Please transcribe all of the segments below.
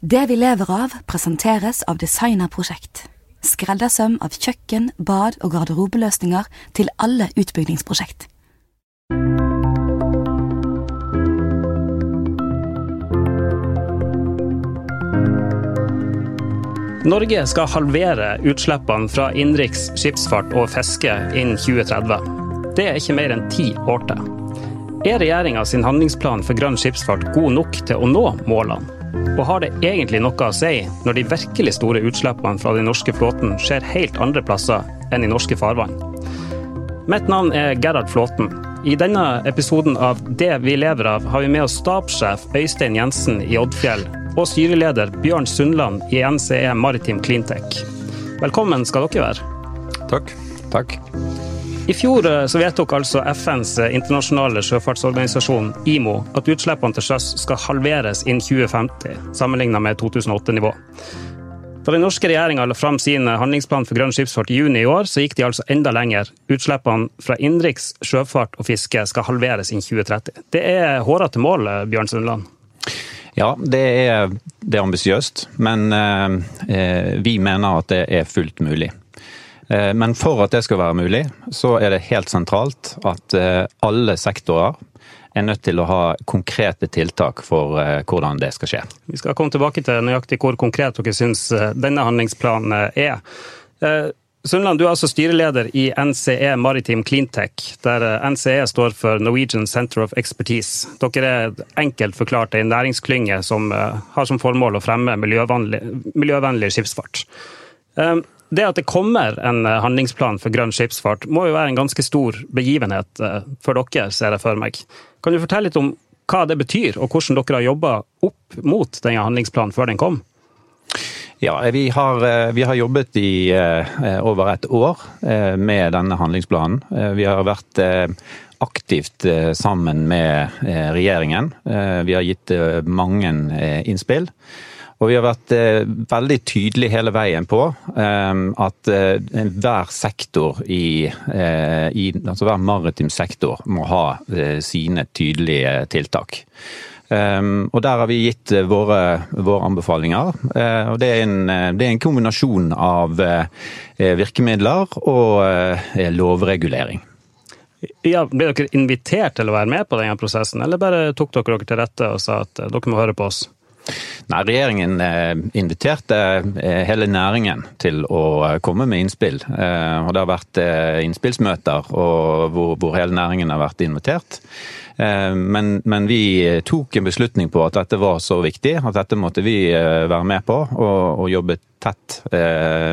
Det vi lever av, presenteres av Designerprosjekt. Skreddersøm av kjøkken, bad og garderobeløsninger til alle utbyggingsprosjekt. Norge skal halvere utslippene fra innenriks skipsfart og fiske innen 2030. Det er ikke mer enn ti år til. Er regjeringa sin handlingsplan for grønn skipsfart god nok til å nå målene? Og har det egentlig noe å si når de virkelig store utslippene fra den norske flåten skjer helt andre plasser enn i norske farvann? Mitt navn er Gerhard Flåten. I denne episoden av Det vi lever av har vi med oss stabssjef Øystein Jensen i Oddfjell og styreleder Bjørn Sundland i NCE Maritim Cleantech. Velkommen skal dere være. Takk. Takk. I fjor eh, så vedtok altså FNs eh, internasjonale sjøfartsorganisasjon, IMO, at utslippene til sjøs skal halveres innen 2050, sammenlignet med 2008-nivå. Da den norske regjeringa la fram sin eh, handlingsplan for grønn skipsfart i juni i år, så gikk de altså enda lenger. Utslippene fra innenriks sjøfart og fiske skal halveres innen 2030. Det er hårete mål, Bjørn Sundland? Ja, det er, det er ambisiøst, men eh, vi mener at det er fullt mulig. Eh, men for at det skal være mulig, så er det helt sentralt at eh, alle sektorer er nødt til å ha konkrete tiltak for eh, hvordan det skal skje. Vi skal komme tilbake til nøyaktig hvor konkret dere syns denne handlingsplanen er. Sundland, du er altså styreleder i NCE Maritim Cleantech, der NCE står for Norwegian Center of Expertise. Dere er enkelt forklart en næringsklynge som har som formål å fremme miljøvennlig, miljøvennlig skipsfart. Det at det kommer en handlingsplan for grønn skipsfart, må jo være en ganske stor begivenhet for dere, ser jeg for meg. Kan du fortelle litt om hva det betyr, og hvordan dere har jobba opp mot denne handlingsplanen før den kom? Ja, vi har, vi har, jobbet i over et år med denne handlingsplanen. Vi har vært aktivt sammen med regjeringen. Vi har gitt mange innspill. Og vi har vært veldig tydelige hele veien på at hver sektor i, i altså hver maritim sektor må ha sine tydelige tiltak. Um, og Der har vi gitt våre, våre anbefalinger. Uh, og det er, en, det er, en, kombinasjon av uh, virkemidler og uh, lovregulering. Ja, Ble dere invitert til å være med på denne prosessen, eller bare tok dere dere til rette og sa at dere må høre på oss? Nei, Regjeringen inviterte hele næringen til å komme med innspill. Og Det har vært innspillsmøter hvor, hvor hele næringen har vært invitert. Men, men, vi tok en beslutning på at dette var så viktig at dette måtte vi være med på og, og jobbe tett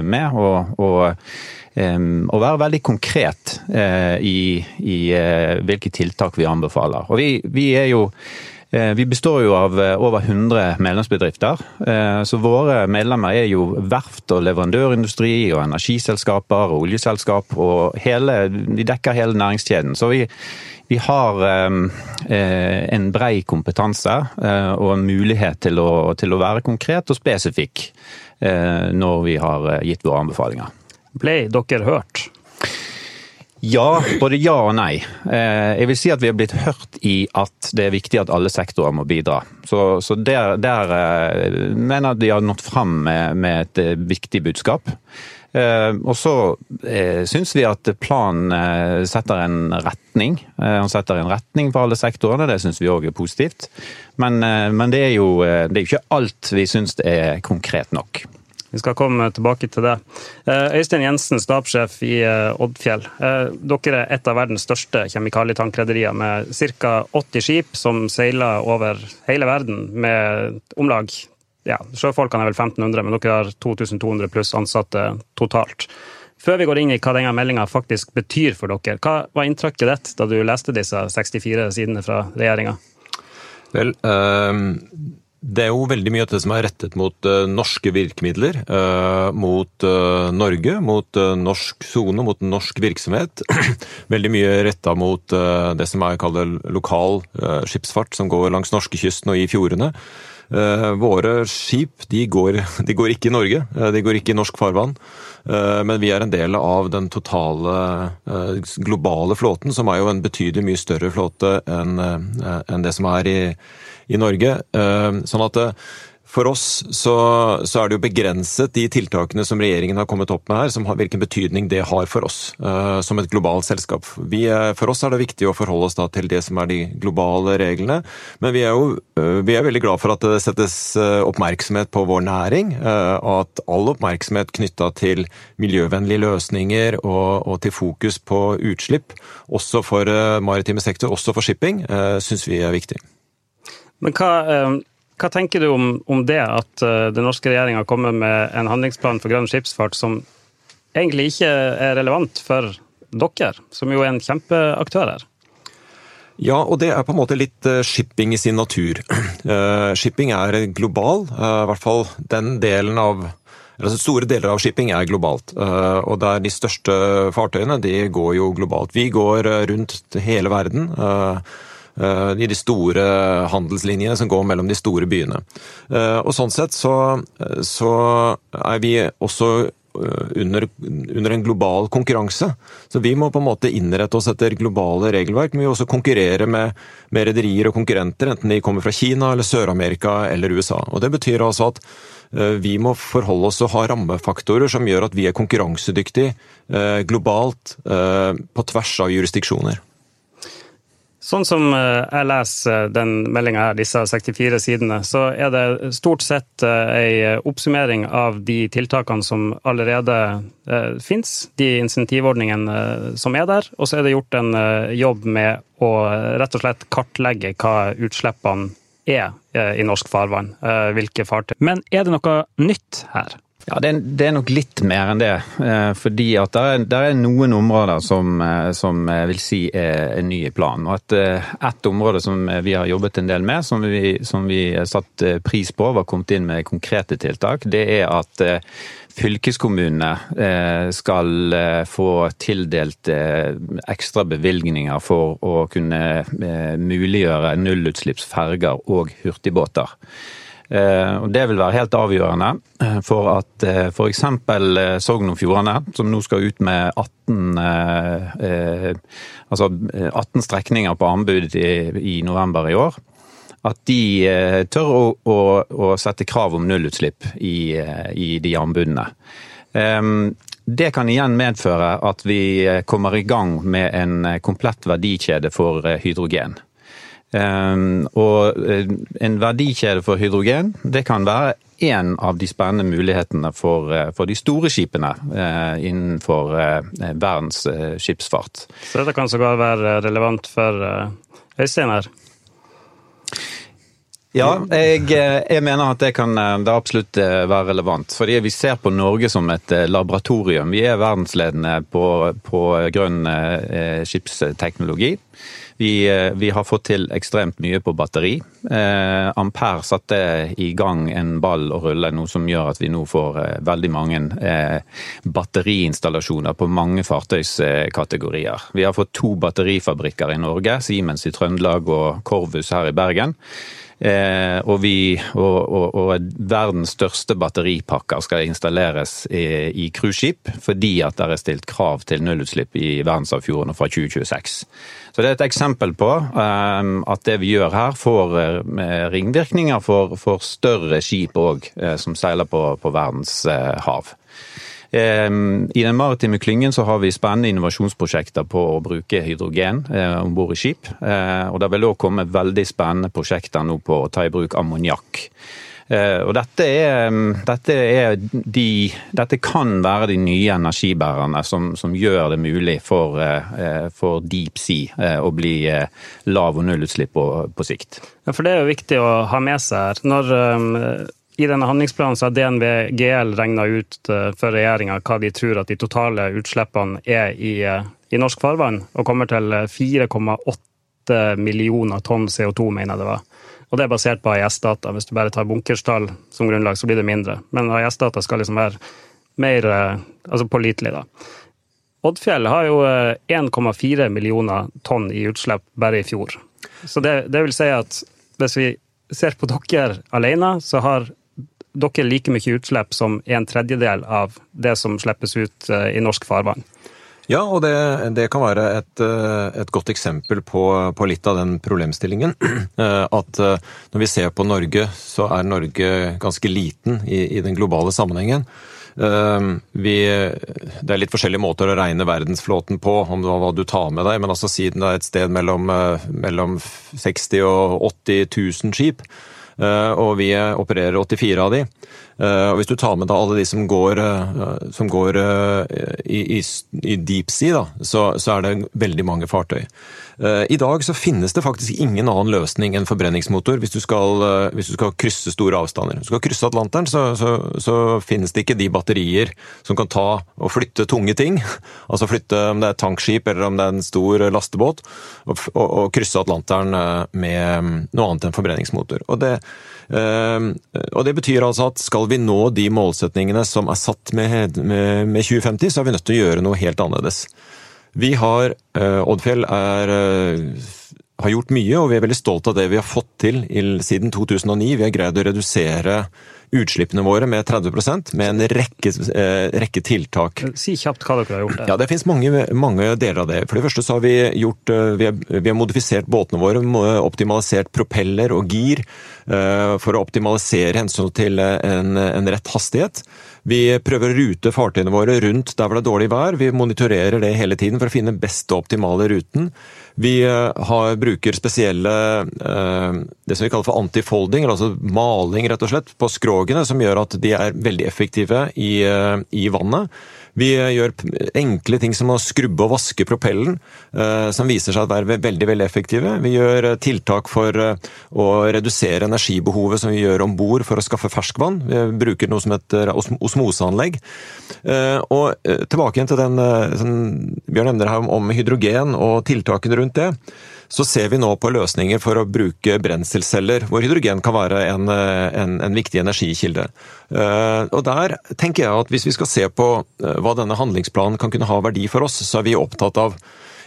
med. og, og og være veldig konkret i, i hvilke tiltak vi anbefaler. Og vi, vi er jo vi består jo av over 100 medlemsbedrifter. Så våre medlemmer er jo verft og leverandørindustri og energiselskaper og oljeselskap. og hele, vi dekker hele næringskjeden. Så vi, vi har en brei kompetanse og en mulighet til å, til å være konkret og spesifikk når vi har gitt våre anbefalinger. Ble dere hørt? Ja, både ja og nei. Jeg vil si at vi har blitt hørt i at det er viktig at alle sektorer må bidra. Så, så der, der, mener jeg at de har nådd fram med, med et viktig budskap. Og så syns vi at planen setter en retning. Han setter en retning for alle sektorene, det syns vi òg er positivt. Men, men, det er jo det er ikke alt vi syns er konkret nok. Vi skal komme tilbake til det. Øystein Jensen, stabssjef i Oddfjell. Dere er et av verdens største kjemikalietankrederier med ca. 80 skip som seiler over hele verden med om lag ja, Sjøfolkene er vel 1500, men dere har 2200 pluss ansatte totalt. Før vi går inn i hva denne meldinga faktisk betyr for dere, hva var inntrykket ditt da du leste disse 64 sidene fra regjeringa? Vel, um det er jo veldig mye av det som er rettet mot uh, norske virkemidler. Uh, mot uh, Norge, mot norsk sone, mot norsk virksomhet. veldig mye retta mot det som er kaller lokal skipsfart, som går langs norskekysten og i fjordene. Våre skip de går, de går, ikke i Norge, de går ikke i norsk farvann. Men vi er en del av den totale globale flåten, som er jo en betydelig mye større flåte enn det som er i i Norge. Sånn at For oss så, så, er det jo begrenset de tiltakene som regjeringen har kommet opp med her, som har, hvilken betydning det har for oss uh, som et globalt selskap. Vi, for oss er det viktig å forholde oss da til det som er de globale reglene, men vi er jo uh, vi er veldig glad for at det settes uh, oppmerksomhet på vår næring, og at all oppmerksomhet knytta til miljøvennlige løsninger og, og, til fokus på utslipp, også for maritime sektor, også for shipping, uh, syns vi er viktig. Men hva hva tenker du om, om det at uh, den norske regjeringa kommer med en handlingsplan for grønn skipsfart som egentlig ikke er relevant for dere, som jo er en kjempeaktør her? Ja, og det er på en måte litt uh, shipping i sin natur. Uh, shipping er global, i hvert fall den delen av altså Store deler av shipping er globalt, og der de største fartøyene de går jo globalt. Vi går rundt hele verden. Eh, i de store handelslinjene som går mellom de store byene. Eh, og Sånn sett så, så er vi også eh, under, under, en global konkurranse. Så vi må på en måte innrette oss etter globale regelverk, men vi også konkurrere med, med rederier og konkurrenter, enten de kommer fra Kina eller Sør-Amerika eller USA. Og Det betyr altså at vi må forholde oss og ha rammefaktorer som gjør at vi er konkurransedyktige globalt på tvers av jurisdiksjoner. Sånn som eh, jeg leser den meldinga her, disse 64 sidene, så er det stort sett eh, ei oppsummering av de tiltakene som allerede eh, fins, de insentivordningene som er der, og så er det gjort en jobb med å rett og slett kartlegge hva utslippene er i norsk farvann, hvilke fartøy. Men er det noe nytt her? Ja, det er, det er, nok litt mer enn det. Eh, fordi at det er, er noen områder som, eh, som vil si er, er ny i planen. Og et, eh, et, område som vi har jobbet en del med, som vi, som vi satt pris på, var kommet inn med konkrete tiltak, det er at fylkeskommunene skal få tildelt ekstra bevilgninger for å kunne muliggjøre nullutslippsferger og hurtigbåter. Eh, og Det vil være helt avgjørende eh, for at eh, f.eks. Sogn og Fjordane, som nå skal ut med 18, altså 18 strekninger på anbud i, november i år, at de tør å, å, å sette krav om nullutslipp i, i de anbudene. Det kan igjen medføre at vi kommer i gang med en komplett verdikjede for hydrogen. Ehm, og eh, en verdikjede for hydrogen, det kan være en av de spennende mulighetene for, eh, for de store skipene eh, innenfor verdens skipsfart. Så dette kan sågar være relevant for Øystein her? Ja, jeg, jeg, mener at det kan det absolutt være relevant. Fordi vi ser på Norge som et laboratorium. Vi er verdensledende på, på grønn skipsteknologi. Vi, eh, vi, har fått til ekstremt mye på batteri. Eh, Ampere satte i gang en ball å rulle, noe som gjør at vi nå får eh, veldig mange eh, batteriinstallasjoner på mange fartøyskategorier. Vi har fått to batterifabrikker i Norge, Siemens i Trøndelag og Corvus her i Bergen. Eh, og, vi, og, og, og, verdens største batteripakker skal installeres i, cruiseskip, fordi at det er stilt krav til nullutslipp i verdensarvfjordene fra 2026. Så Det er et eksempel på eh, at det vi gjør her, får eh, ringvirkninger for, for større skip òg, eh, som seiler på, på verdens hav. I den maritime klyngen så har vi spennende innovasjonsprosjekter på å bruke hydrogen eh, om bord i skip. Eh, og det vil òg komme veldig spennende prosjekter nå på å ta i bruk ammoniakk. Eh, og dette, er, dette, er de, dette, kan være de nye energibærerne som, som gjør det mulig for, for, deep sea å bli lav- og nullutslipp på, på sikt. Ja, for det er jo viktig å ha med seg her. Når i denne handlingsplanen så har DNV GL regna ut eh, for regjeringa hva de tror at de totale utslippene er i, eh, i norsk farvann, og kommer til 4,8 millioner tonn CO2, mener det var. Og det er basert på AIS-data. Hvis du bare tar bunkerstall som grunnlag, så blir det mindre. Men AIS-data skal liksom være mer eh, altså pålitelig, da. Oddfjell har jo 1,4 millioner tonn i utslipp bare i fjor. Så det, det vil si at hvis vi ser på dere alene, så har dere like mye utslipp som en tredjedel av det som slippes ut eh, i norsk farvann. Ja, og det, det kan være et, eh, et, godt eksempel på, på, litt av den problemstillingen. Eh, at når vi ser på Norge, så er Norge ganske liten i, i den globale sammenhengen. Vi, det er litt forskjellige måter å regne verdensflåten på, om hva du tar med deg, men altså siden det er et sted mellom, mellom 60 og 80 000 skip, og vi opererer 84 av de, Eh, og Hvis du tar med da alle de som går, eh, som går eh, i, i, i, deep sea, da, så, så, er det veldig mange fartøy. I dag så finnes det faktisk ingen annen løsning enn forbrenningsmotor hvis du skal, hvis du skal krysse store avstander. Hvis du skal krysse Atlanteren, så, så, så, finnes det ikke de batterier som kan ta og flytte tunge ting. Altså flytte om det er tankskip eller om det er en stor lastebåt, og, og, og krysse Atlanteren med noe annet enn forbrenningsmotor. Og det og Det betyr altså at skal vi nå de målsetningene som er satt med 2050, så er vi nødt til å gjøre noe helt annerledes. Vi har, eh, Oddfjell er, eh, har gjort mye, og vi er veldig stolt av det vi har fått til siden 2009. Vi har greid å redusere utslippene våre med 30% med en rekke, eh, rekke, tiltak. Si kjapt hva dere har gjort. Der. Ja, Det finnes mange, mange, deler av det. For det første så har vi gjort eh, Vi har, vi har modifisert båtene våre, optimalisert propeller og gir eh, for å optimalisere hensyn til en, en rett hastighet. Vi prøver å rute fartøyene våre rundt der hvor det er dårlig vær. Vi monitorerer det hele tiden for å finne best og optimale ruten. Vi eh, har, bruker spesielle eh, det som vi kaller for antifolding, altså maling rett og slett, på skrogene, som gjør at de er veldig effektive i, eh, i vannet. Vi gjør enkle ting som å skrubbe og vaske propellen, som viser seg å være veldig veldig effektive. Vi gjør tiltak for å redusere energibehovet som vi gjør om bord for å skaffe ferskvann. Vi bruker noe som heter osmoseanlegg. Og tilbake igjen til den Bjørn nevner her om hydrogen og tiltakene rundt det så ser vi nå på løsninger for å bruke brenselceller, hvor hydrogen kan være en, en, en viktig energikilde. Eh, og Der tenker jeg at hvis vi skal se på eh, hva denne handlingsplanen kan kunne ha verdi for oss, så er vi opptatt av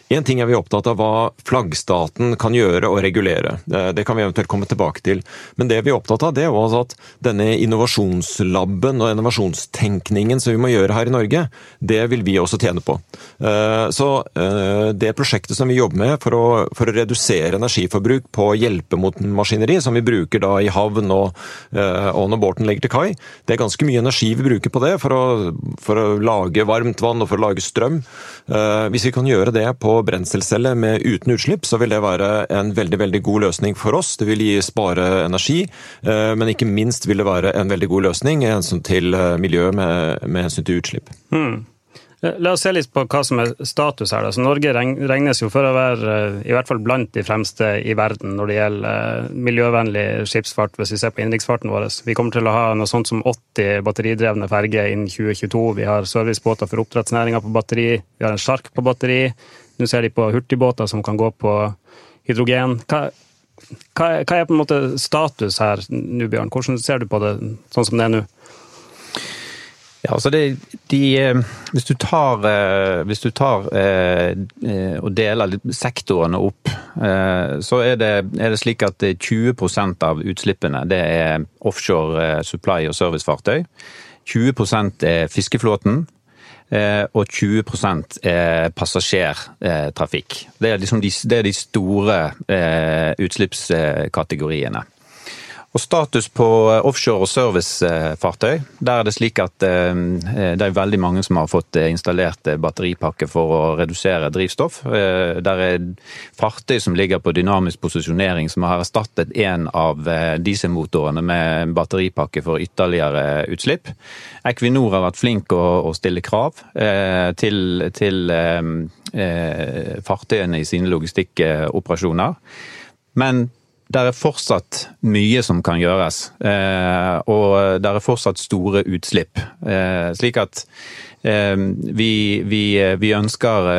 Én ting er vi opptatt av hva flaggstaten kan gjøre og regulere. Det kan vi eventuelt komme tilbake til. Men det vi er opptatt av, det er også at denne innovasjonslaben og innovasjonstenkningen som vi må gjøre her i Norge, det vil vi også tjene på. Eh, så eh, det prosjektet som vi jobber med for å, for å redusere energiforbruk på hjelpemotmaskineri, som vi bruker da i havn og, eh, og når båten legger til kai, det er ganske mye energi vi bruker på det for å, for å lage varmt vann og for å lage strøm. Hvis vi kan gjøre det på brenselcelle med uten utslipp, så vil det være en veldig veldig god løsning for oss. Det vil gi spare energi, eh, men ikke minst vil det være en veldig god løsning i hensyn til miljøet med, med hensyn til utslipp. Mm. La oss se litt på hva som er status her. Altså, Norge regnes jo for å være i hvert fall blant de fremste i verden når det gjelder miljøvennlig skipsfart, hvis vi ser på innenriksfarten vår. Vi kommer til å ha noe sånt som 80 batteridrevne ferger innen 2022. Vi har servicebåter for oppdrettsnæringa på batteri, vi har en sjark på batteri. Nå ser de på hurtigbåter som kan gå på hydrogen. Hva, hva, er på en måte status her nå, Bjørn? Hvordan ser du på det sånn som det er nå? Ja, altså det, de, eh, hvis du tar, eh, hvis du tar eh, og deler sektorene opp, så er det, er det slik at 20% av utslippene det er offshore supply- og servicefartøy. 20 er fiskeflåten, Eh, og 20 er passasjertrafikk. Det er, liksom de, det er de store eh, utslippskategoriene. Og status på offshore- og servicefartøy. Der er det slik at eh, det er veldig mange som har fått installert batteripakke for å redusere drivstoff. Eh, der er fartøy som ligger på dynamisk posisjonering som har erstattet en av eh, dieselmotorene med batteripakke for ytterligere utslipp. Equinor har vært flink å, stille krav til, til fartøyene i sine logistikkoperasjoner. Men det er fortsatt mye som kan gjøres, eh, og det er fortsatt store utslipp. Eh, slik at eh, vi, vi, vi ønsker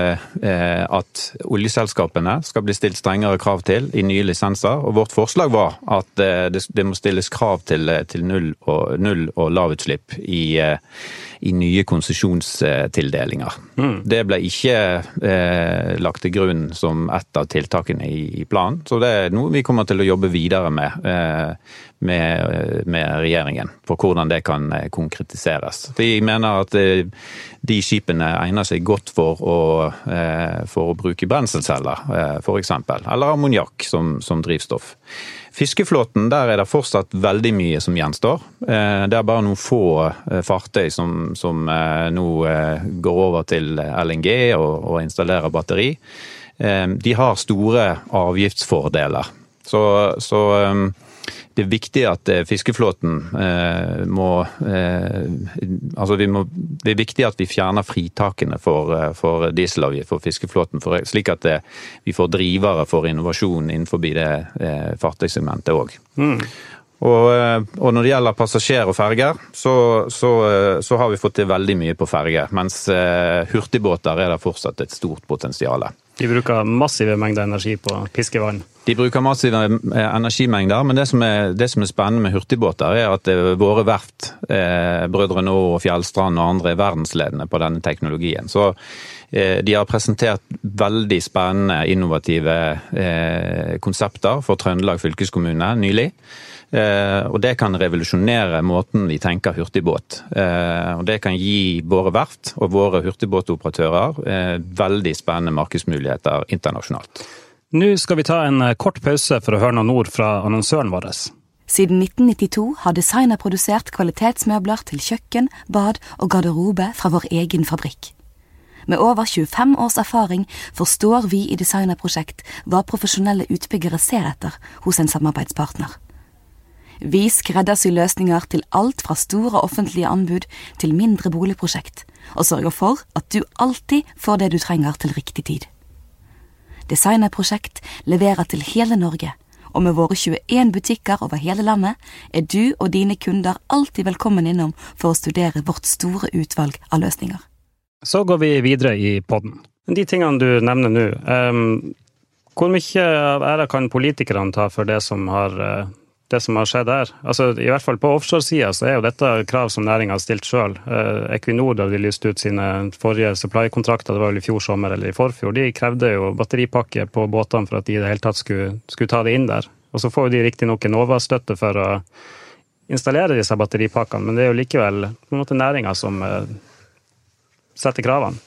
at oljeselskapene skal bli stilt strengere krav til i nye lisenser. Og vårt forslag var at det må stilles krav til, til null, og, null og lavutslipp i i nye konsesjonstildelinger. Mm. Det ble ikke eh, lagt til grunn som et av tiltakene i, i, planen, så det er noe vi kommer til å jobbe videre med. Eh, med, med, regjeringen på hvordan det kan konkretiseres. Vi mener at de skipene egner seg godt for å, for å bruke brenselceller, f.eks. Eller ammoniakk som, som drivstoff. Fiskeflåten, der er det fortsatt veldig mye som gjenstår. Eh, det er bare noen få eh, fartøy som, som eh, nå går over til LNG og, og installerer batteri. De har store avgiftsfordeler. Så, så det er viktig at eh, fiskeflåten eh, må, eh, altså må Det er viktig at vi fjerner fritakene for, for dieselavgift for fiskeflåten, for, slik at det, vi får drivere for innovasjon innenfor det fartøysegmentet òg. Mm. Og, og, når det gjelder passasjer og ferger, så, så, så, har vi fått til veldig mye på ferger. Mens hurtigbåter er det fortsatt et stort potensial. De bruker massive mengder energi på piskevann? De bruker massive eh, energimengder, men det som, er, det som er spennende med hurtigbåter, er at eh, våre verft, eh, Brødre Nå og Fjellstrand og andre, er verdensledende på denne teknologien. Så eh, de har presentert veldig spennende, innovative eh, konsepter for Trøndelag fylkeskommune nylig. Eh, og det kan revolusjonere måten vi tenker hurtigbåt. og det kan gi våre verft og våre hurtigbåtoperatører veldig spennende markedsmuligheter internasjonalt. Nå skal vi ta en eh, kort pause for å høre noen ord fra annonsøren vår. Siden 1992 har designer produsert kvalitetsmøbler til kjøkken, bad og garderobe fra vår egen fabrikk. Med over 25 års erfaring forstår vi i Designerprosjekt hva profesjonelle utbyggere ser etter hos en samarbeidspartner. Vi skreddersyr løsninger til alt fra store offentlige anbud til mindre boligprosjekt, og sørger for at du alltid får det du trenger til riktig tid. Designerprosjekt leverer til hele Norge, og med våre 21 butikker over hele landet er du og dine kunder alltid velkommen innom for å studere vårt store utvalg av løsninger. Så går vi videre i podden. De tingene du nevner nå, um, hvor mye av æra kan politikerne ta for det som har uh, det som har skjedd her. Altså, I hvert fall på offshoresida så er jo dette krav som næringa har stilt sjøl. Eh, Equinor, da de lyste ut sine forrige supply-kontrakter, det var vel i fjor sommer eller i forfjor, de krevde jo batteripakke på båtene for at de i det hele tatt skulle, skulle ta det inn der. Og så får jo de riktignok Enova-støtte for å installere disse batteripakkene, men det er jo likevel på en måte næringa som eh, setter kravene.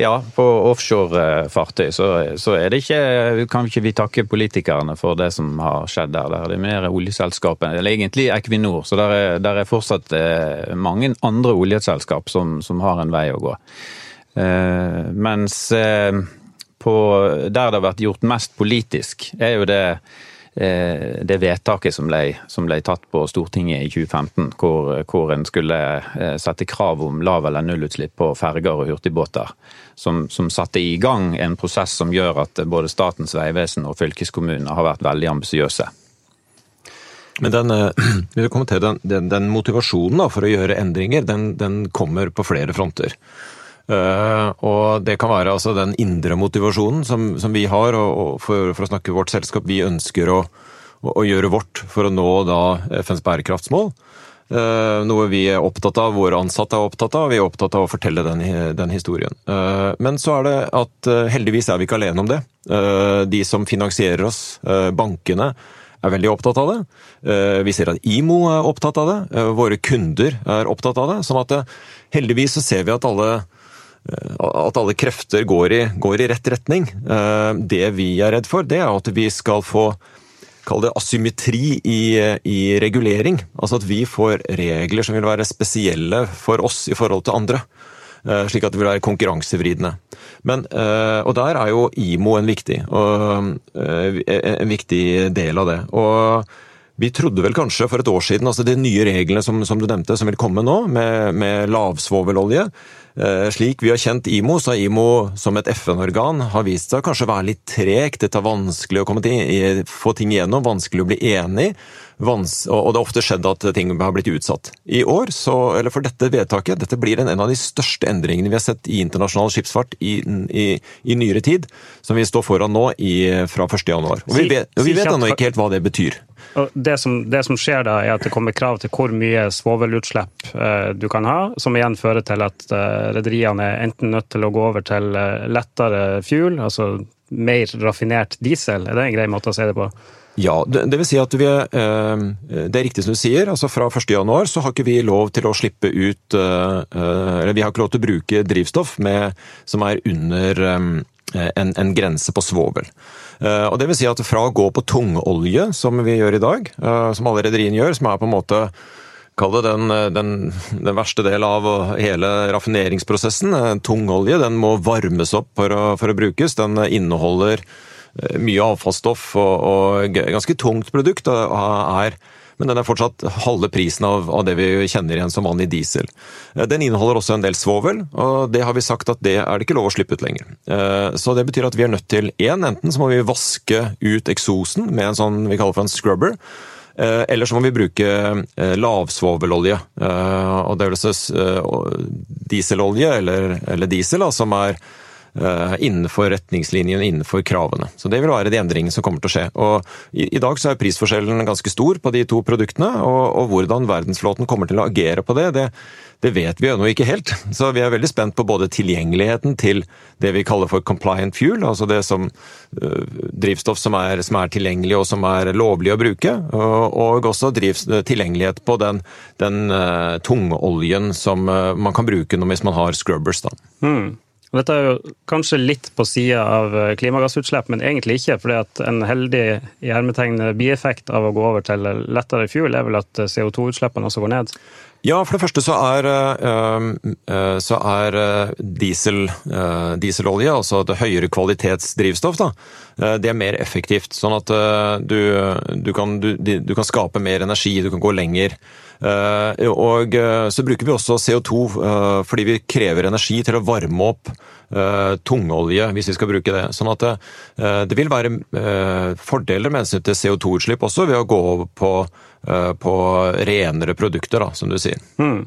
Ja, på offshorefartøy så, så er det ikke, kan ikke vi takke politikerne for det som har skjedd der. Det er mer oljeselskapene, eller egentlig Equinor. Så der er, der er fortsatt eh, mange andre oljeselskap som, som, har en vei å gå. Eh, mens eh, på, der det har vært gjort mest politisk, er jo det det vedtaket som ble, som ble, tatt på Stortinget i 2015, hvor, hvor en skulle sette krav om lav- eller nullutslipp på ferger og hurtigbåter. Som, som, satte i gang en prosess som gjør at både Statens vegvesen og fylkeskommunene har vært veldig ambisiøse. Men den, eh, den, den, den motivasjonen for å gjøre endringer, den kommer på flere fronter. Uh, og det kan være altså den indre motivasjonen som, som vi har, og, og for, for, å snakke vårt selskap, vi ønsker å, å, å, gjøre vårt for å nå da FNs bærekraftsmål. Uh, noe vi er opptatt av, våre ansatte er opptatt av, vi er opptatt av å fortelle den, den historien. Uh, men så er det at heldigvis er vi ikke alene om det. De som finansierer oss, bankene, er veldig opptatt av det. Vi ser at IMO er opptatt av det. Våre kunder er opptatt av det. sånn at heldigvis så ser vi at alle Eh, at alle krefter går i, går i, rett retning. Eh, det vi er redd for, det er at vi skal få Kall det asymmetri i, i, regulering. Altså at vi får regler som vil være spesielle for oss i forhold til andre. Eh, slik at det vil være konkurransevridende. Men, og der er jo IMO en viktig, en viktig del av det. Og vi trodde vel kanskje for et år siden, altså de nye reglene som, som du nevnte, som vil komme nå, med, med lavsvovelolje, Eh, slik vi har kjent IMO, så har IMO som et FN-organ har vist seg å kanskje være litt tregt. Det tar vanskelig å komme til, få ting igjennom, vanskelig å bli enig. Vans, og det har ofte skjedd at ting har blitt utsatt. I år, så, eller for dette vedtaket, dette blir en, en av de største endringene vi har sett i internasjonal skipsfart i, i, i nyere tid, som vi står foran nå i, fra 1.1. Og vi vet, og vi vet ennå ikke helt hva det betyr. Det som, det som, skjer da, er at det kommer krav til hvor mye svovelutslipp eh, du kan ha, som igjen fører til at eh, rederiene er enten nødt til å gå over til eh, lettere fuel, altså mer raffinert diesel. Er det en grei måte å si det på? Ja, det, det, vil si at vi eh, Det er riktig som du sier. altså Fra 1.1 så har ikke vi lov til å slippe ut Eller vi har ikke lov til å bruke drivstoff med, som er under en, en grense på svovel. Og det vil si at fra å gå på tungolje, som vi gjør i dag, som alle rederiene gjør, som er på en måte Kall det den, den, den, verste del av hele raffineringsprosessen. Tungolje den må varmes opp for å, for å brukes. Den inneholder Eh, mye avfallsstoff og, og ganske tungt produkt. er men den er fortsatt halve prisen av, av, det vi kjenner igjen som vanlig diesel. Eh, den inneholder også en del svovel, og det har vi sagt at det er det ikke lov å slippe ut lenger. Eh, så det betyr at vi er nødt til én, enten så må vi vaske ut eksosen med en sånn vi kaller for en scrubber. Eller så må vi bruke lavsvovelolje. Og det er dieselolje, eller, eller diesel, da, som er Eh, innenfor retningslinjene, innenfor kravene. Så Det vil være de endringene som kommer til å skje. Og I, dag så er prisforskjellen ganske stor på de to produktene, og, og hvordan verdensflåten kommer til å agere på det, det, det vet vi ennå ikke helt. Så vi er veldig spent på både tilgjengeligheten til det vi kaller for compliant fuel, altså det som uh, drivstoff som er, som er, tilgjengelig og som er lovlig å bruke, og, og også drivs, tilgjengelighet på den, den uh, tungoljen som uh, man kan bruke hvis man har scrubbers. da. Mm. Dette er jo kanskje litt på sida av eh, klimagassutslipp, men egentlig ikke. fordi en heldig i hermetegn bieffekt av å gå over til lettere fuel er vel at eh, CO2-utslippene også går ned? Ja, for det første så er, eh, så er diesel, dieselolje, altså det høyere kvalitetsdrivstoff, da, det er mer effektivt. Sånn at du, du, kan, du, du kan skape mer energi, du kan gå lenger. Eh, og eh, så bruker vi også CO2 eh, fordi vi krever energi til å varme opp tungolje, hvis vi skal bruke det. Sånn at det, vil være fordeler med hensyn til CO2-utslipp også ved å gå over på, på renere produkter, da, som du sier. Mm.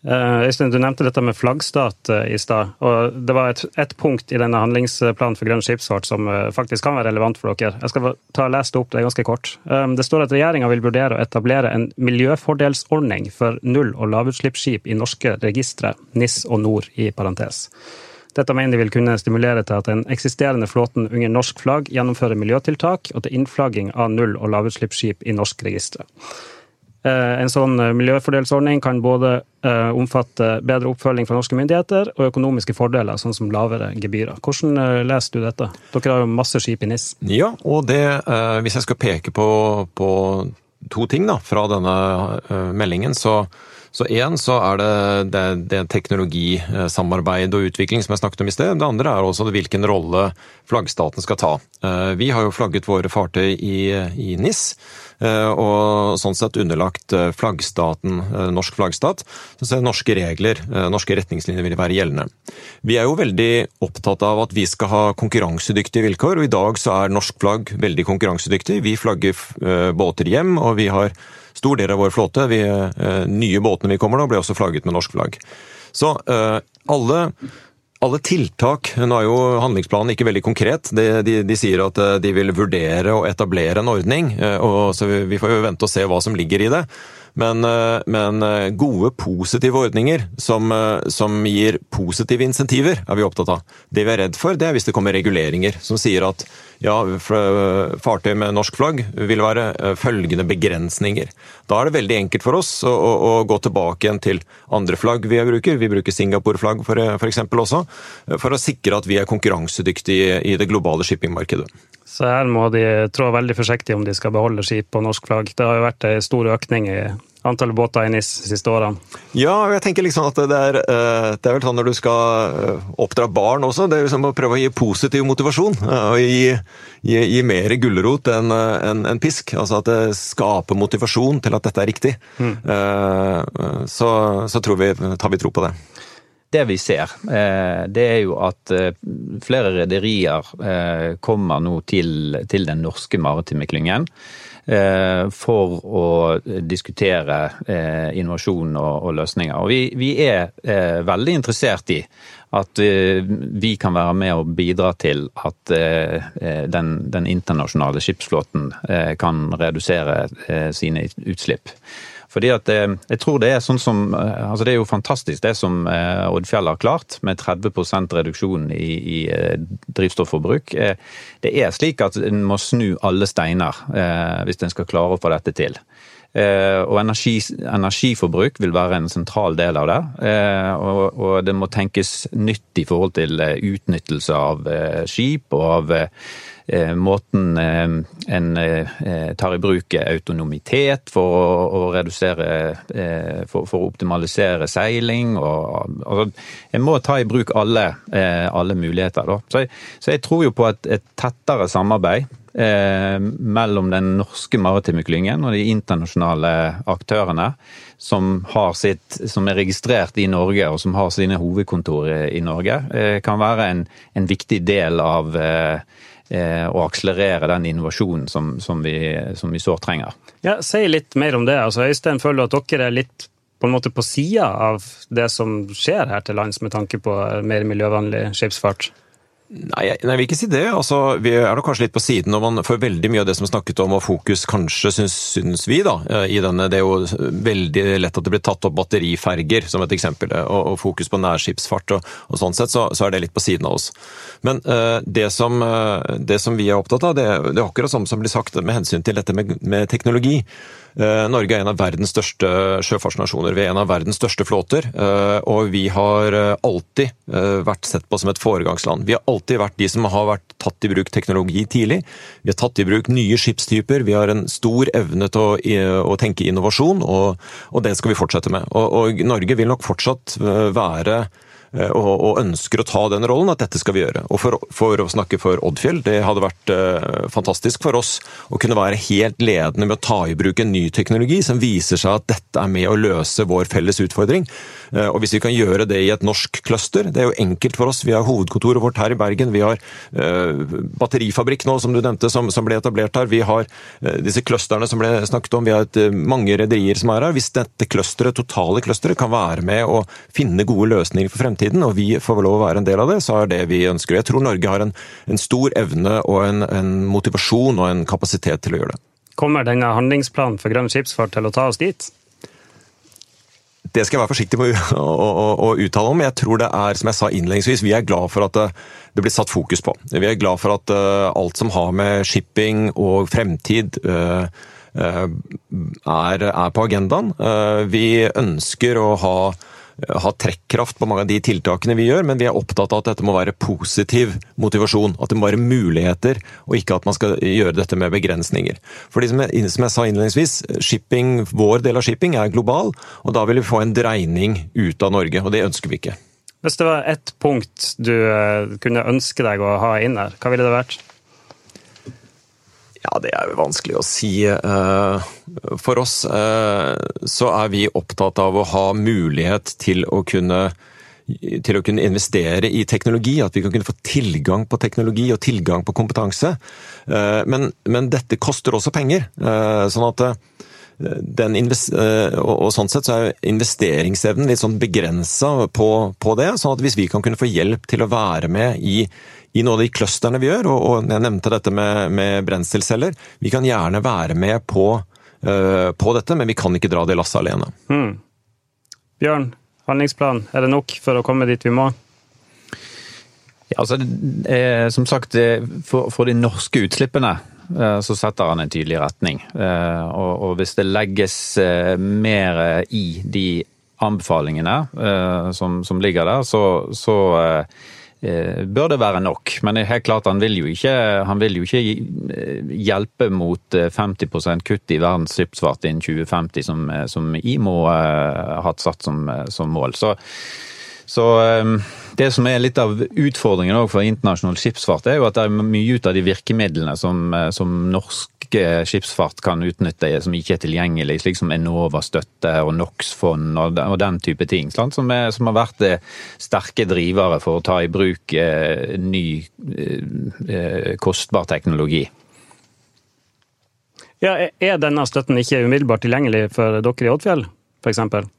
Eh, Øystein, du nevnte dette med flaggstat eh, i stad. og Det var et, et, punkt i denne handlingsplanen for grønn skipsfart som eh, faktisk kan være relevant for dere. Jeg skal ta og lese det opp, det er ganske kort. Det står at regjeringa vil vurdere å etablere en miljøfordelsordning for null- og lavutslippsskip i norske registre, NIS og NOR i parentes. Dette mener de vil kunne stimulere til at den eksisterende flåten under norsk flagg gjennomfører miljøtiltak, og til innflagging av null- og lavutslippsskip i norsk registre. Eh, en sånn eh, miljøfordelsordning kan både eh, omfatte bedre oppfølging fra norske myndigheter og økonomiske fordeler, sånn som lavere gebyrer. Hvordan leser du dette? Dere har jo masse skip i NIS. Ja, og det, hvis jeg skal peke på, på to ting da, fra denne meldingen, så så én så er det, det, det teknologisamarbeid og utvikling som jeg snakket om i sted. Det andre er også hvilken rolle flaggstaten skal ta. Vi har jo flagget våre fartøy i, i NIS. Eh, og sånn sett underlagt eh, flaggstaten, eh, norsk flaggstat. Så norske regler, norske retningslinjer vil være gjeldende. Vi er jo veldig opptatt av at vi skal ha konkurransedyktige vilkår, og i dag så er norsk flagg veldig konkurransedyktig. Vi flagger båter hjem, og vi har stor del av vår flåte. Vi, nye båtene vi kommer nå, ble også flagget med norsk flagg. Så alle alle tiltak Nå er jo handlingsplanen ikke veldig konkret. De, de, de, sier at eh, de vil vurdere å etablere en ordning. Eh, og så Vi får jo vente og se hva som ligger i det. Men, eh, men eh, gode, positive ordninger som, eh, som, gir positive insentiver, er vi opptatt av. Det vi er redd for, det er hvis det kommer reguleringer som sier at ja, fartøy med norsk flagg vil være følgende begrensninger. Da er det veldig enkelt for oss å, å, å gå tilbake igjen til andre flagg vi bruker. Vi bruker Singapore-flagg f.eks. også, for å sikre at vi er konkurransedyktige i det globale shippingmarkedet. Så her må de trå veldig forsiktig om de skal beholde skip på norsk flagg. Det har jo vært en stor økning i antallet båter i NIS de siste årene. Ja, og jeg tenker liksom at det er, eh, det er vel sånn når du skal eh, oppdra barn også, det er liksom å prøve å gi positiv motivasjon. Og gi, gi, gi mer gulrot enn en, en pisk. Altså at det skaper motivasjon til at dette er riktig. Mm. Så, så tror vi, tar vi tro på det det vi ser, eh, det er jo at eh, flere rederier eh, kommer nå til, til, den norske maritime klyngen for å diskutere innovasjon og, løsninger. Og vi, vi er veldig interessert i at vi kan være med og bidra til at den, den internasjonale skipsflåten kan redusere sine utslipp. Fordi at Jeg tror det er sånn som altså Det er jo fantastisk det som Oddfjell har klart, med 30 reduksjon i, i drivstofforbruk. Det er slik at en må snu alle steiner hvis en skal klare å få dette til. Eh, og energi, energiforbruk vil være en sentral del av det. Eh, og, og, det må tenkes nytt i forhold til eh, utnyttelse av skip og av måten en tar i bruk autonomitet for å redusere for, for, å optimalisere seiling. Og, altså, en må ta i bruk alle, alle muligheter. Da. Så, jeg, så jeg tror jo på et, et tettere samarbeid eh, mellom den norske maritime klyngen og de internasjonale aktørene som, sitt, som, er registrert i Norge og som har sine hovedkontor i Norge, eh, kan være en, en, viktig del av eh, eh å akselerere den innovasjonen som, som, vi, som vi sårt trenger. Ja, Si litt mer om det. Altså, Øystein, føler du at dere er litt på en måte på sida av det som skjer her til lands med tanke på mer miljøvennlig skipsfart? Nei, jeg, nei, jeg vil ikke si det. Altså, vi er nok kanskje litt på siden. og man får veldig mye av det som er snakket om og fokus, kanskje syns, syns vi, da, eh, i denne. Det er jo veldig lett at det blir tatt opp batteriferger som et eksempel, eh, og, og fokus på nærskipsfart. og, og Sånn sett så, så, er det litt på siden av oss. Men uh, det, som, uh, det, som, vi er opptatt av, det, det er akkurat samme som blir sagt med hensyn til dette med, med teknologi. Eh, Norge er en av verdens største sjøfartsnasjoner. Vi er en av verdens største flåter. Eh, og vi har eh, alltid vært sett på som et foregangsland. Vi har alltid vært de som har vært tatt i bruk teknologi tidlig. Vi har tatt i bruk nye skipstyper. Vi har en stor evne til å, å tenke innovasjon, og, og, det skal vi fortsette med. Og, og Norge vil nok fortsatt være og, og, ønsker å ta den rollen, at dette skal vi gjøre. Og for, for å snakke for Oddfjell, det hadde vært uh, fantastisk for oss å kunne være helt ledende med å ta i bruk en ny teknologi som viser seg at dette er med å løse vår felles utfordring. Uh, og hvis vi kan gjøre det i et norsk cluster, det er jo enkelt for oss. Vi har hovedkontoret vårt her i Bergen. Vi har batterifabrikk nå, som du nevnte, som, som ble etablert her. Vi har disse clusterne som ble snakket om. Vi har et, mange rederier som er her. Hvis dette clusteret, totale clusteret, kan være med å finne gode løsninger for fremtiden, fremtiden, og vi får lov å være en del av det, så er det vi ønsker. Jeg tror Norge har en, en stor evne og en, en, motivasjon og en kapasitet til å gjøre det. Kommer denne handlingsplanen for grønn skipsfart til å ta oss dit? Det skal jeg være forsiktig med å, å, å, uttale om. Jeg tror det er, som jeg sa innledningsvis, vi er glad for at det, det blir satt fokus på. Vi er glad for at uh, alt som har med shipping og fremtid uh, uh, er, er, på agendaen. vi ønsker å ha ha trekkraft på mange av de tiltakene vi gjør, men vi er opptatt av at dette må være positiv motivasjon. At det må være muligheter, og ikke at man skal gjøre dette med begrensninger. For som jeg, som jeg sa innledningsvis, shipping, vår del av shipping er global, og da vil vi få en dreining ut av Norge, og det ønsker vi ikke. Hvis det var ett punkt du eh, kunne ønske deg å ha inn her, hva ville det vært? Ja, det er jo vanskelig å si. Eh, for oss eh, så er vi opptatt av å ha mulighet til å kunne til å kunne investere i teknologi, at vi kan kunne få tilgang på teknologi og tilgang på kompetanse. Eh, men, men dette koster også penger. Sånn at den og, sånn sett så er investeringsevnen litt sånn begrensa på, på, det. sånn at hvis vi kan kunne få hjelp til å være med i i noen av de clusterne vi gjør, og, og jeg nevnte dette med, med brenselceller. Vi kan gjerne være med på, på, dette, men vi kan ikke dra det lasset alene. Hmm. Bjørn, handlingsplan, er det nok for å komme dit vi må? Ja, altså, eh, som sagt, for, for, de norske utslippene eh, så setter han en tydelig retning. Eh, og, og, hvis det legges eh, mer i de anbefalingene eh, som, som, ligger der, så, så Eh, bør det være nok. Men det er helt klart han vil jo ikke, vil jo ikke eh, hjelpe mot 50 eh, kutt i verdens skipsfart innen 2050, som, som IMO har hatt satt som, som mål. Så, så, det som er litt av utfordringen for internasjonal skipsfart, er jo at det er mye ut av de virkemidlene som, som norsk skipsfart kan utnytte som ikke er tilgjengelig, slik som Enova-støtte og NOx-fond og, og, den type ting. Som, er, som, har vært eh, sterke drivere for å ta i bruk eh, ny, eh, eh kostbar teknologi. Ja, er denne støtten ikke umiddelbart tilgjengelig for dere i Oddfjell, f.eks.?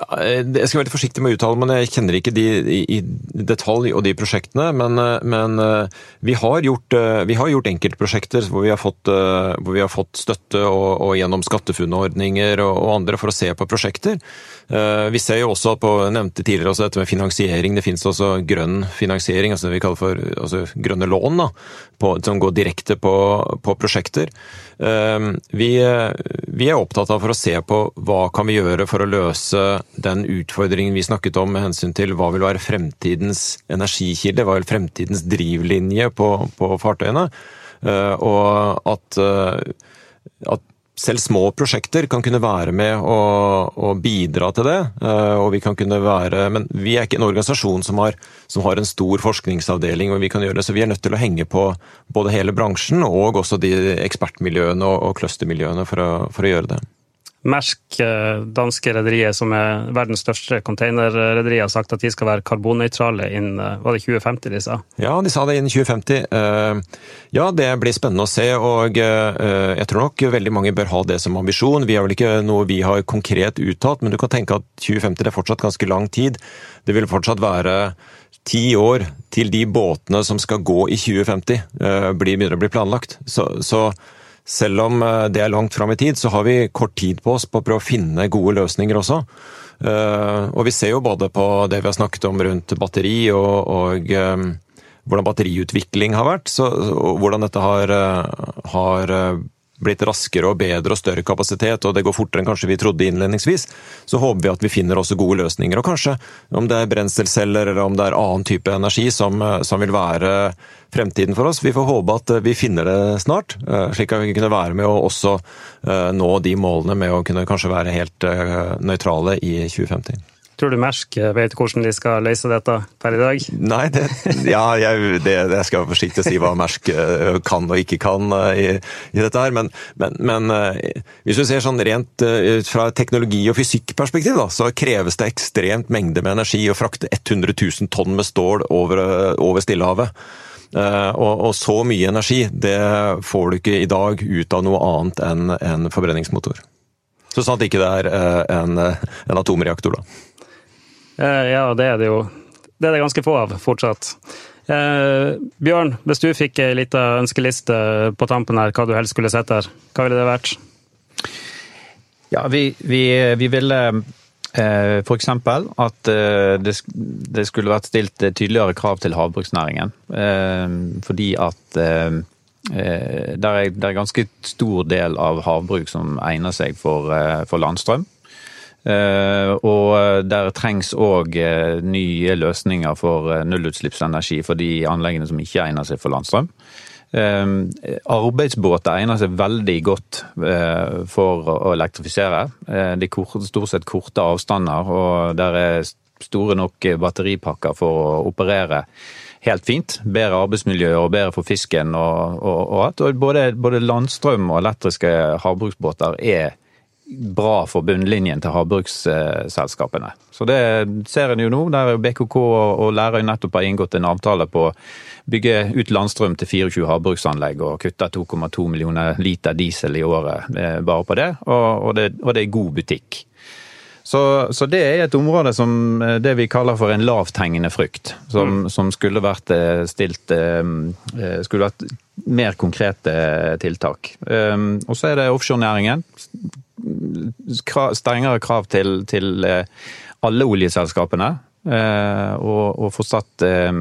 Jeg skal være forsiktig med å uttale, men jeg kjenner ikke de i detalj og de prosjektene. Men, men vi, har gjort, vi, har gjort, enkeltprosjekter hvor vi har fått, vi har fått støtte og, og gjennom SkatteFUNN-ordninger og, og, andre for å se på prosjekter. Vi ser jo også på, nevnte tidligere også dette med finansiering. Det finnes også grønn finansiering, altså det vi kaller for altså grønne lån, da, på, som går direkte på, på prosjekter. Vi, vi er opptatt av for å se på hva kan vi gjøre for å løse den utfordringen vi snakket om med hensyn til hva vil være fremtidens energikilde, hva vil fremtidens drivlinje på, på fartøyene. Eh, og at, eh, at, selv små prosjekter kan kunne være med og, og, bidra til det. Eh, og vi kan kunne være, Men vi er ikke en organisasjon som har, som har en stor forskningsavdeling, og vi kan gjøre det, så vi er nødt til å henge på både hele bransjen og også de ekspertmiljøene og, og clustermiljøene for for å gjøre det. Mersk, eh, danske rederiet som er verdens største containerrederi, har sagt at de skal være karbonnøytrale innen eh, var det 2050 de sa? Ja, de sa det innen 2050. Eh, ja, det blir spennende å se. Og jeg tror nok veldig mange bør ha det som ambisjon. Vi har vel ikke noe vi har konkret uttalt, men du kan tenke at 2050 er fortsatt ganske lang tid. Det vil fortsatt være ti år til de båtene som skal gå i 2050 begynner å bli planlagt. Så, så selv om eh, det er langt fram i tid, så har vi kort tid på oss på å prøve å finne gode løsninger også. Eh, og vi ser jo både på det vi har snakket om rundt batteri og, og eh, hvordan batteriutvikling har vært, så, og hvordan dette har, har blitt raskere og bedre og større kapasitet, og det går fortere enn kanskje vi trodde innledningsvis, så håper vi at vi finner også gode løsninger. Og kanskje om det er brenselceller eller om det er annen type energi som, som vil være fremtiden for oss. Vi får håpe at vi finner det snart, eh, slik at vi kunne være med å også eh, nå de målene med å kunne kanskje være helt eh, nøytrale i 2050. Tror du Mersk vet hvordan de skal løse dette per i dag? Nei, det, ja, jeg, det, jeg skal være forsiktig å si hva Mersk eh, kan og ikke kan eh, i, i dette her. Men, men, men, eh, hvis du ser sånn rent fra teknologi- og fysikkperspektiv, da, så kreves det ekstremt mengde med energi å frakte 100 000 tonn med stål over, over Stillehavet. Og, og, så mye energi, det får du ikke i dag ut av noe annet enn en forbrenningsmotor. Så sant ikke det er en, en atomreaktor, da. Eh, ja, det er det jo. Det er det ganske få av fortsatt. Eh, Bjørn, hvis du fikk ei lita ønskeliste på tampen her, hva du helst skulle sett der, hva ville det vært? Ja, vi, vi, vi ville eh, f.eks. at eh, det, det, skulle vært stilt tydeligere krav til havbruksnæringen. Eh, fordi at eh, det er, det ganske stor del av havbruk som egner seg for, for landstrøm. Eh, og der trengs òg eh, nye løsninger for eh, nullutslippsenergi for de anleggene som ikke egner seg for landstrøm. Arbeidsbåter egner seg veldig godt for å elektrifisere. Det er stort sett korte avstander, og der er store nok batteripakker for å operere helt fint. Bedre arbeidsmiljø og bedre for fisken og, alt. Både, både landstrøm og elektriske havbruksbåter er bra for bunnlinjen til havbruksselskapene. Så det ser en jo nå, der BKK og Lærøy nettopp har inngått en avtale på å bygge ut landstrøm til 24 havbruksanlegg og kutte 2,2 millioner liter diesel i året eh, bare på det, og, det, og det er god butikk. Så, så, det er et område som eh, det vi kaller for en lavthengende frukt. Som, mm. som skulle vært eh, stilt Skulle vært mer konkrete tiltak. Og så er det offshorenæringen strengere krav til, til eh, alle oljeselskapene. Eh, og, og fortsatt eh,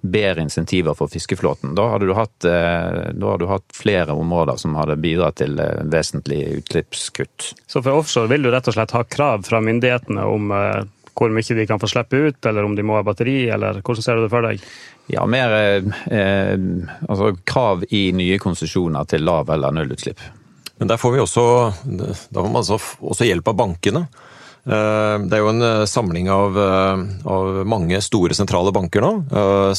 bedre insentiver for fiskeflåten. Da hadde, du hatt, da hadde du hatt flere områder som hadde bidratt til vesentlig utslippskutt. Så for offshore vil du rett og slett ha krav fra myndighetene om hvor mye de kan få slippe ut, eller om de må ha batteri, eller hvordan ser du det for deg? Ja, mer eh, altså krav i nye konsesjoner til lav- eller nullutslipp. Men der får vi også, får altså også hjelp av bankene. Eh, det er jo en eh, samling av, eh, av mange store sentrale banker nå,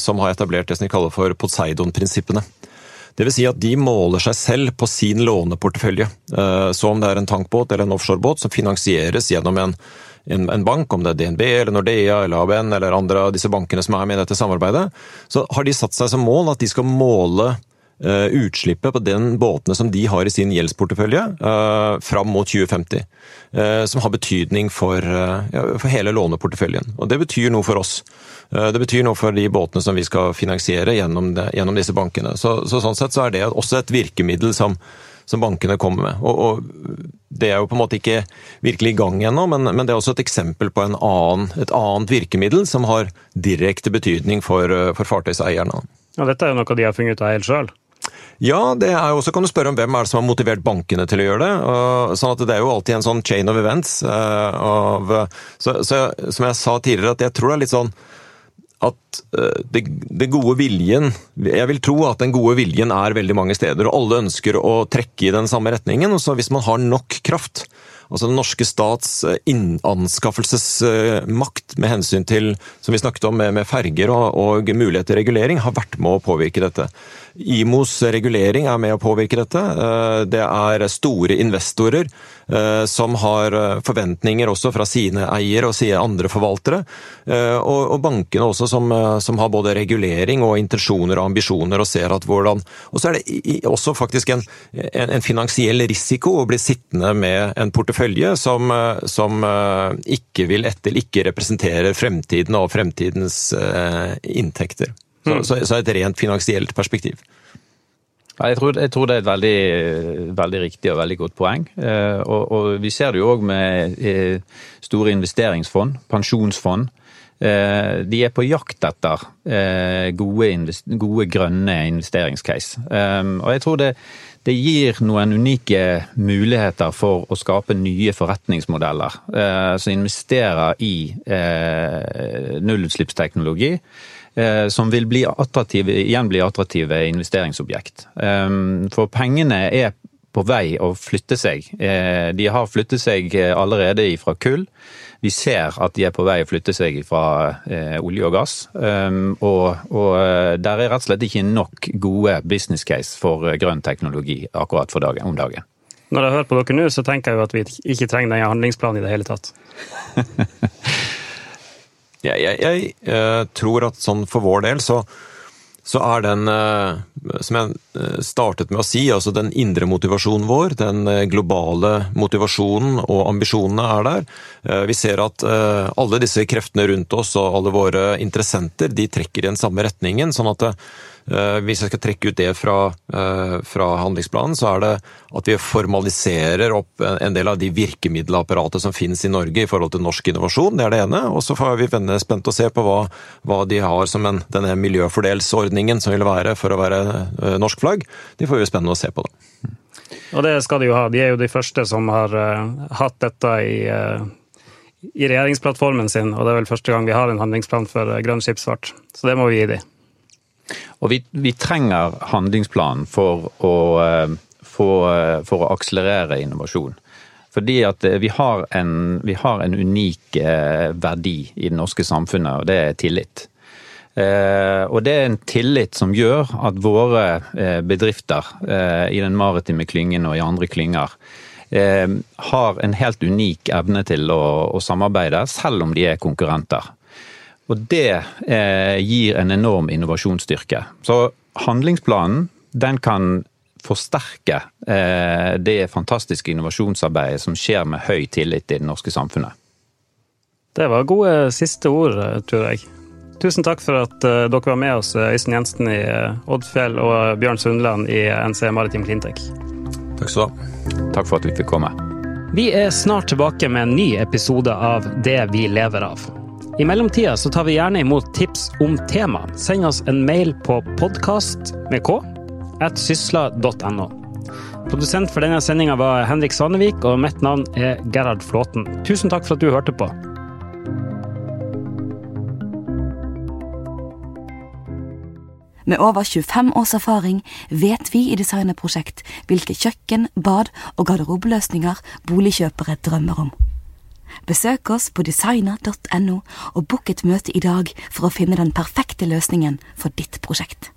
som har etablert det som de kaller for Poseidon-prinsippene. Vil si at de måler seg selv på sin låneportefølje. Så om det er en tankbåt eller en offshorebåt som finansieres gjennom en, en, en, bank, om det er DNB eller Nordea eller ABN eller andre av disse bankene som er med i dette samarbeidet, så har de satt seg som mål at de skal måle utslippet på den båtene som de har i sin gjeldsportefølje fram mot 2050. Som har betydning for, ja, for hele låneporteføljen. Og det betyr noe for oss. Det betyr noe for de båtene som vi skal finansiere gjennom, det, gjennom disse bankene. Så, så, sånn sett så er det også et virkemiddel som, som bankene kommer med. Og, og, Det er jo på en måte ikke virkelig i gang ennå, men, men, det er også et eksempel på annen, et annet virkemiddel som har direkte betydning for, for fartøyseierne. Ja, dette er jo noe de har funnet ut av helt sjøl? Ja, det er jo også kan du spørre om hvem er det som har motivert bankene til å gjøre det. Og, sånn at Det er jo alltid en sånn chain of events. Uh, av, så, så, som jeg sa tidligere, at jeg tror det er litt sånn at uh, det, det, gode viljen Jeg vil tro at den gode viljen er veldig mange steder, og alle ønsker å trekke i den samme retningen. og så Hvis man har nok kraft, altså den norske stats innanskaffelsesmakt med hensyn til som vi snakket om med, med ferger og, og mulighet til regulering, har vært med å påvirke dette. IMOs regulering er med å påvirke dette. Eh, det er store investorer eh, som har eh, forventninger også fra sine eiere og sine andre forvaltere. Og bankene også som, som har både regulering og intensjoner og ambisjoner og ser at hvordan Og så er det også faktisk en, en, en finansiell risiko å bli sittende med en portefølje som, som ikke vil etter, ikke representerer fremtiden og fremtidens inntekter. Så, mm. så, så et rent finansielt perspektiv. Jeg, tror, jeg, tror, det er et veldig, veldig, riktig og veldig godt poeng. Eh, og, og vi ser det jo òg med eh, store investeringsfond, pensjonsfond. Eh, de er på jakt etter gode, gode grønne investeringscase. Og jeg tror det, det, gir noen unike muligheter for å skape nye forretningsmodeller som investerer i nullutslippsteknologi som vil bli attraktive, igjen bli attraktive investeringsobjekt. Ehm, for pengene er på vei å flytte seg. Eh, de har flyttet seg eh, allerede fra kull. Vi ser at de er på vei å flytte seg fra olje og gass. Og, og der er rett og slett ikke nok gode business case for grønn teknologi akkurat for dagen, om dagen. Når jeg hører på dere nå, så tenker jeg jo at vi ikke trenger denne handlingsplanen i det hele tatt. Jeg, jeg, jeg, jeg, tror at sånn for vår del så, så er den, eh, som jeg eh, startet med å si, altså den indre motivasjonen vår, den eh, globale motivasjonen og ambisjonene er der. Vi ser at alle disse kreftene rundt oss og alle våre interessenter de trekker i den samme retningen. sånn at Eh, hvis jeg skal trekke ut det fra, eh, fra, handlingsplanen, så er det at vi formaliserer opp en del av de virkemiddelapparatet som finnes i Norge i forhold til norsk innovasjon. Det er det ene. Og så får vi spent å se på hva, hva de har som en, denne miljøfordelsordningen som vil være for å være eh, norsk flagg. De får vi spennende å se på, da. Og det skal de jo ha. De er jo de første som har hatt dette i, i regjeringsplattformen sin, og det er vel første gang vi har en handlingsplan for grønn skipsfart. Så det må vi gi dem. Og vi, vi trenger handlingsplanen for å, eh, for, eh, for å akselerere innovasjon. Fordi at eh, vi har, en, vi har en unik verdi i det norske samfunnet, og det er tillit. og det er en tillit som gjør at våre bedrifter i den maritime klyngen og i andre klynger har en helt unik evne til å, å samarbeide, selv om de er konkurrenter. Og det eh, gir en enorm innovasjonsstyrke. Så handlingsplanen den kan forsterke eh, det fantastiske innovasjonsarbeidet som skjer med høy tillit i det norske samfunnet. Det var gode siste ord, tror jeg. Tusen takk for at uh, dere var med oss, Øystein Jensen i Oddfjell og Bjørn Sundland i NC Maritim Cleantech. Takk skal du ha. Takk for at vi fikk komme. Vi er snart tilbake med en ny episode av Det vi lever av. I mellomtida så tar vi gjerne imot tips om tema. Send oss en mail på podkast med k at sysla.no. Produsent for denne sendinga var Henrik Svanevik, og mitt navn er Gerhard Flåten. Tusen takk for at du hørte på. Med over 25 års erfaring vet vi i Designerprosjekt hvilke kjøkken, bad og garderobeløsninger boligkjøpere drømmer om. Besøk oss på designer.no og book et møte i dag for å finne den perfekte løsningen for ditt prosjekt.